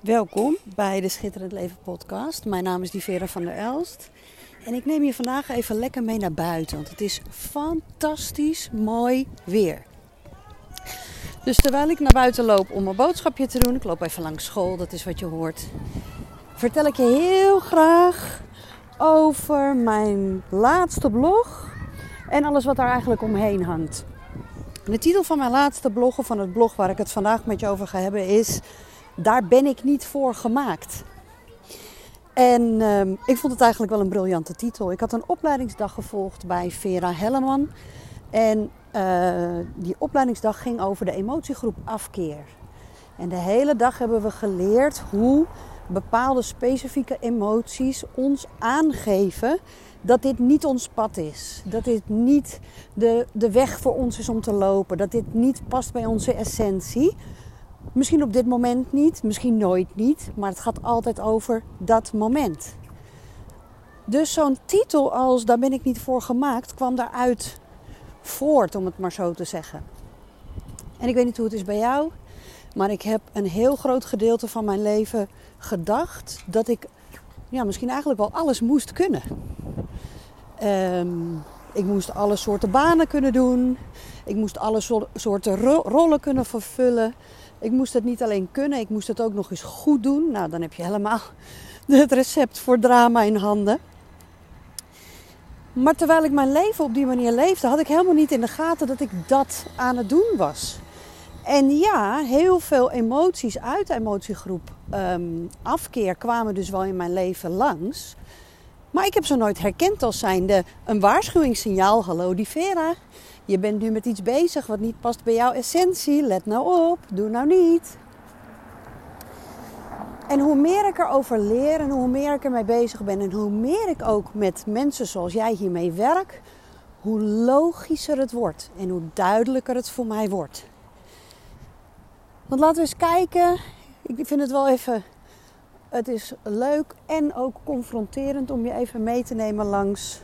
Welkom bij de Schitterend Leven podcast. Mijn naam is Divera van der Elst. En ik neem je vandaag even lekker mee naar buiten. Want het is fantastisch mooi weer. Dus terwijl ik naar buiten loop om een boodschapje te doen, ik loop even langs school, dat is wat je hoort. Vertel ik je heel graag over mijn laatste blog en alles wat daar eigenlijk omheen hangt. De titel van mijn laatste blog, of van het blog waar ik het vandaag met je over ga hebben, is Daar ben ik niet voor gemaakt. En ehm, ik vond het eigenlijk wel een briljante titel. Ik had een opleidingsdag gevolgd bij Vera Helleman. En uh, die opleidingsdag ging over de emotiegroep afkeer. En de hele dag hebben we geleerd hoe bepaalde specifieke emoties ons aangeven dat dit niet ons pad is. Dat dit niet de, de weg voor ons is om te lopen. Dat dit niet past bij onze essentie. Misschien op dit moment niet, misschien nooit niet, maar het gaat altijd over dat moment. Dus zo'n titel als Daar ben ik niet voor gemaakt kwam daaruit voort, om het maar zo te zeggen. En ik weet niet hoe het is bij jou, maar ik heb een heel groot gedeelte van mijn leven gedacht dat ik ja, misschien eigenlijk wel alles moest kunnen. Um, ik moest alle soorten banen kunnen doen. Ik moest alle soorten rollen kunnen vervullen. Ik moest het niet alleen kunnen, ik moest het ook nog eens goed doen. Nou, dan heb je helemaal het recept voor drama in handen. Maar terwijl ik mijn leven op die manier leefde, had ik helemaal niet in de gaten dat ik dat aan het doen was. En ja, heel veel emoties uit de emotiegroep um, afkeer kwamen dus wel in mijn leven langs. Maar ik heb ze nooit herkend als zijnde een waarschuwingssignaal. Hallo die Vera, je bent nu met iets bezig wat niet past bij jouw essentie. Let nou op, doe nou niet. En hoe meer ik erover leer en hoe meer ik ermee bezig ben en hoe meer ik ook met mensen zoals jij hiermee werk, hoe logischer het wordt en hoe duidelijker het voor mij wordt. Want laten we eens kijken. Ik vind het wel even. Het is leuk en ook confronterend om je even mee te nemen langs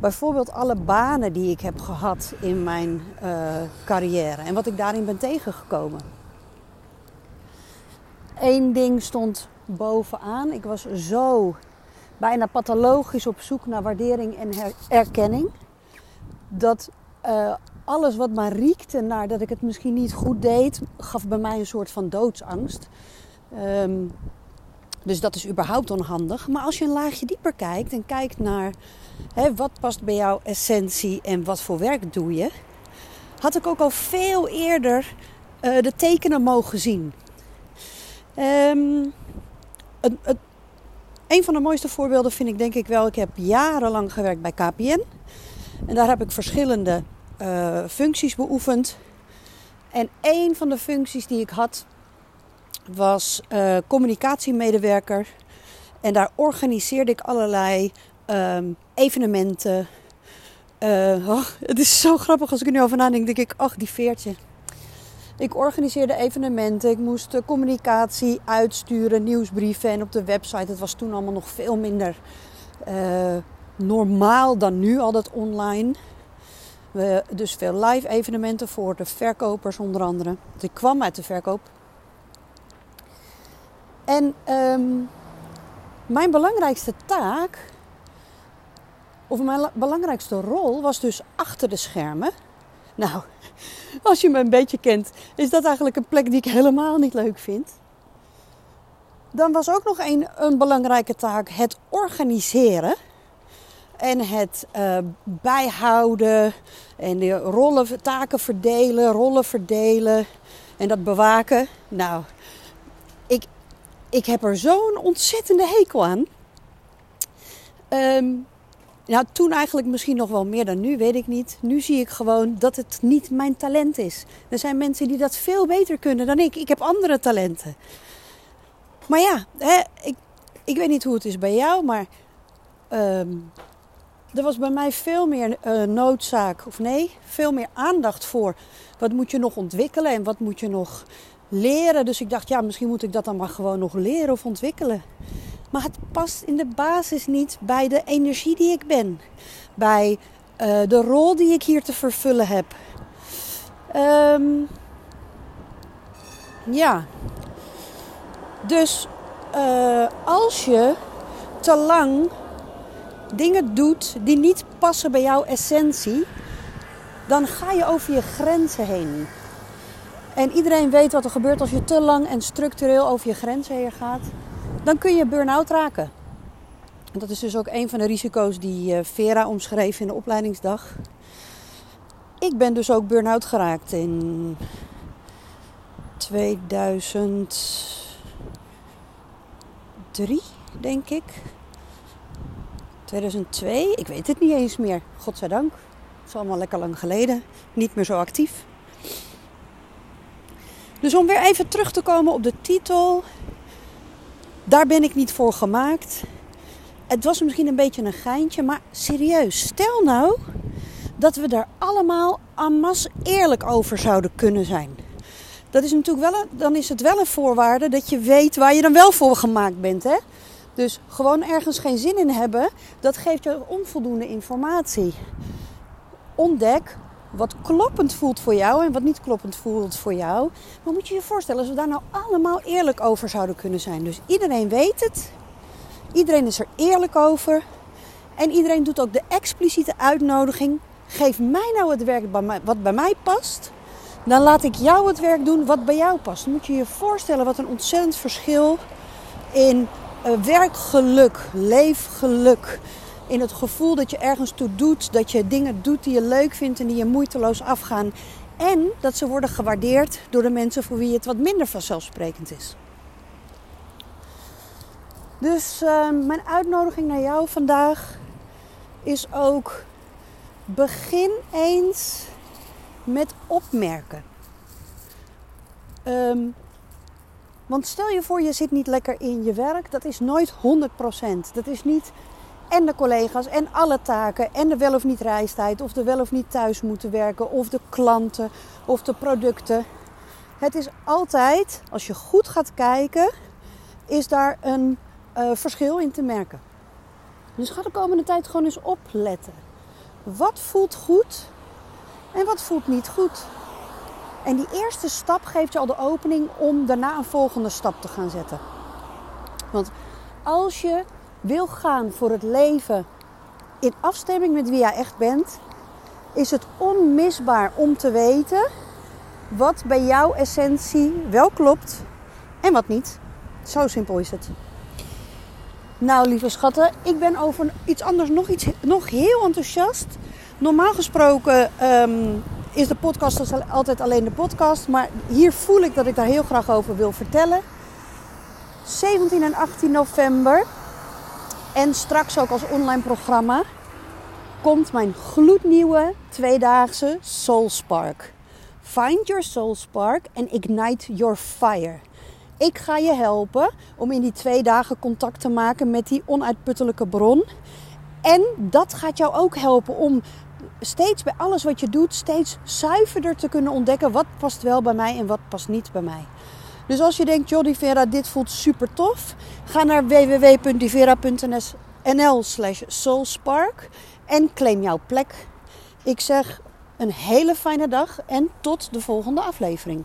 bijvoorbeeld alle banen die ik heb gehad in mijn uh, carrière en wat ik daarin ben tegengekomen. Eén ding stond bovenaan. Ik was zo bijna pathologisch op zoek naar waardering en erkenning. Dat uh, alles wat maar riekte naar dat ik het misschien niet goed deed, gaf bij mij een soort van doodsangst. Um, dus dat is überhaupt onhandig. Maar als je een laagje dieper kijkt en kijkt naar hè, wat past bij jouw essentie en wat voor werk doe je, had ik ook al veel eerder uh, de tekenen mogen zien. Um, het, een van de mooiste voorbeelden vind ik denk ik wel. Ik heb jarenlang gewerkt bij KPN. En daar heb ik verschillende uh, functies beoefend. En een van de functies die ik had was uh, communicatiemedewerker. En daar organiseerde ik allerlei um, evenementen. Uh, oh, het is zo grappig als ik er nu over nadenk. Denk ik, ach, die veertje. Ik organiseerde evenementen. Ik moest communicatie uitsturen, nieuwsbrieven. En op de website, het was toen allemaal nog veel minder normaal dan nu, al dat online. We, dus veel live evenementen voor de verkopers onder andere. Ik kwam uit de verkoop. En um, mijn belangrijkste taak, of mijn belangrijkste rol, was dus achter de schermen. Nou, als je me een beetje kent, is dat eigenlijk een plek die ik helemaal niet leuk vind. Dan was ook nog een, een belangrijke taak het organiseren en het uh, bijhouden en de rollen, taken verdelen, rollen verdelen en dat bewaken. Nou, ik heb er zo'n ontzettende hekel aan. Um, nou, toen eigenlijk misschien nog wel meer dan nu, weet ik niet. Nu zie ik gewoon dat het niet mijn talent is. Er zijn mensen die dat veel beter kunnen dan ik. Ik heb andere talenten. Maar ja, hè, ik, ik weet niet hoe het is bij jou, maar um, er was bij mij veel meer uh, noodzaak, of nee, veel meer aandacht voor. Wat moet je nog ontwikkelen en wat moet je nog leren? Dus ik dacht, ja, misschien moet ik dat dan maar gewoon nog leren of ontwikkelen. Maar het past in de basis niet bij de energie die ik ben. Bij uh, de rol die ik hier te vervullen heb. Um, ja. Dus uh, als je te lang dingen doet die niet passen bij jouw essentie, dan ga je over je grenzen heen. En iedereen weet wat er gebeurt als je te lang en structureel over je grenzen heen gaat. Dan kun je burn-out raken. En dat is dus ook een van de risico's die eh, Vera omschreef in de opleidingsdag. Ik ben dus ook burn-out geraakt in 2003, denk ik. 2002, ik weet het niet eens meer. Godzijdank. Het is allemaal lekker lang geleden. Niet meer zo actief. Dus om weer even terug te komen op de titel. Daar ben ik niet voor gemaakt. Het was misschien een beetje een geintje, maar serieus. Stel nou dat we daar allemaal masse eerlijk over zouden kunnen zijn. Dat is natuurlijk wel een, dan is het wel een voorwaarde dat je weet waar je dan wel voor gemaakt bent. Hè? Dus gewoon ergens geen zin in hebben, dat geeft je onvoldoende informatie. Ontdek wat kloppend voelt voor jou en wat niet kloppend voelt voor jou. Maar moet je je voorstellen als we daar nou allemaal eerlijk over zouden kunnen zijn. Dus iedereen weet het. Iedereen is er eerlijk over. En iedereen doet ook de expliciete uitnodiging. Geef mij nou het werk wat bij mij past. Dan laat ik jou het werk doen wat bij jou past. Dan moet je je voorstellen wat een ontzettend verschil in uh, werkgeluk, leefgeluk. In het gevoel dat je ergens toe doet, dat je dingen doet die je leuk vindt en die je moeiteloos afgaan. En dat ze worden gewaardeerd door de mensen voor wie het wat minder vanzelfsprekend is. Dus uh, mijn uitnodiging naar jou vandaag is ook: begin eens met opmerken. Um, want stel je voor, je zit niet lekker in je werk. Dat is nooit 100%. Dat is niet en de collega's en alle taken en de wel of niet reistijd of de wel of niet thuis moeten werken of de klanten of de producten. Het is altijd, als je goed gaat kijken, is daar een uh, verschil in te merken. Dus ga de komende tijd gewoon eens opletten. Wat voelt goed en wat voelt niet goed? En die eerste stap geeft je al de opening om daarna een volgende stap te gaan zetten. Want als je wil gaan voor het leven in afstemming met wie jij echt bent, is het onmisbaar om te weten wat bij jouw essentie wel klopt en wat niet. Zo simpel is het. Nou, lieve schatten, ik ben over iets anders nog, iets, nog heel enthousiast. Normaal gesproken ehm, is de podcast altijd alleen de podcast. Maar hier voel ik dat ik daar heel graag over wil vertellen. 17 en 18 november. En straks ook als online programma. Komt mijn gloednieuwe tweedaagse Soul Spark. Find your soul spark and ignite your fire. Ik ga je helpen om in die twee dagen contact te maken met die onuitputtelijke bron. En dat gaat jou ook helpen om steeds bij alles wat je doet, steeds zuiverder te kunnen ontdekken wat past wel bij mij en wat past niet bij mij. Dus als je denkt, Jodie Vera, dit voelt super tof, ga naar www.divera.nl slash soulspark en claim jouw plek. Ik zeg een hele fijne dag en tot de volgende aflevering.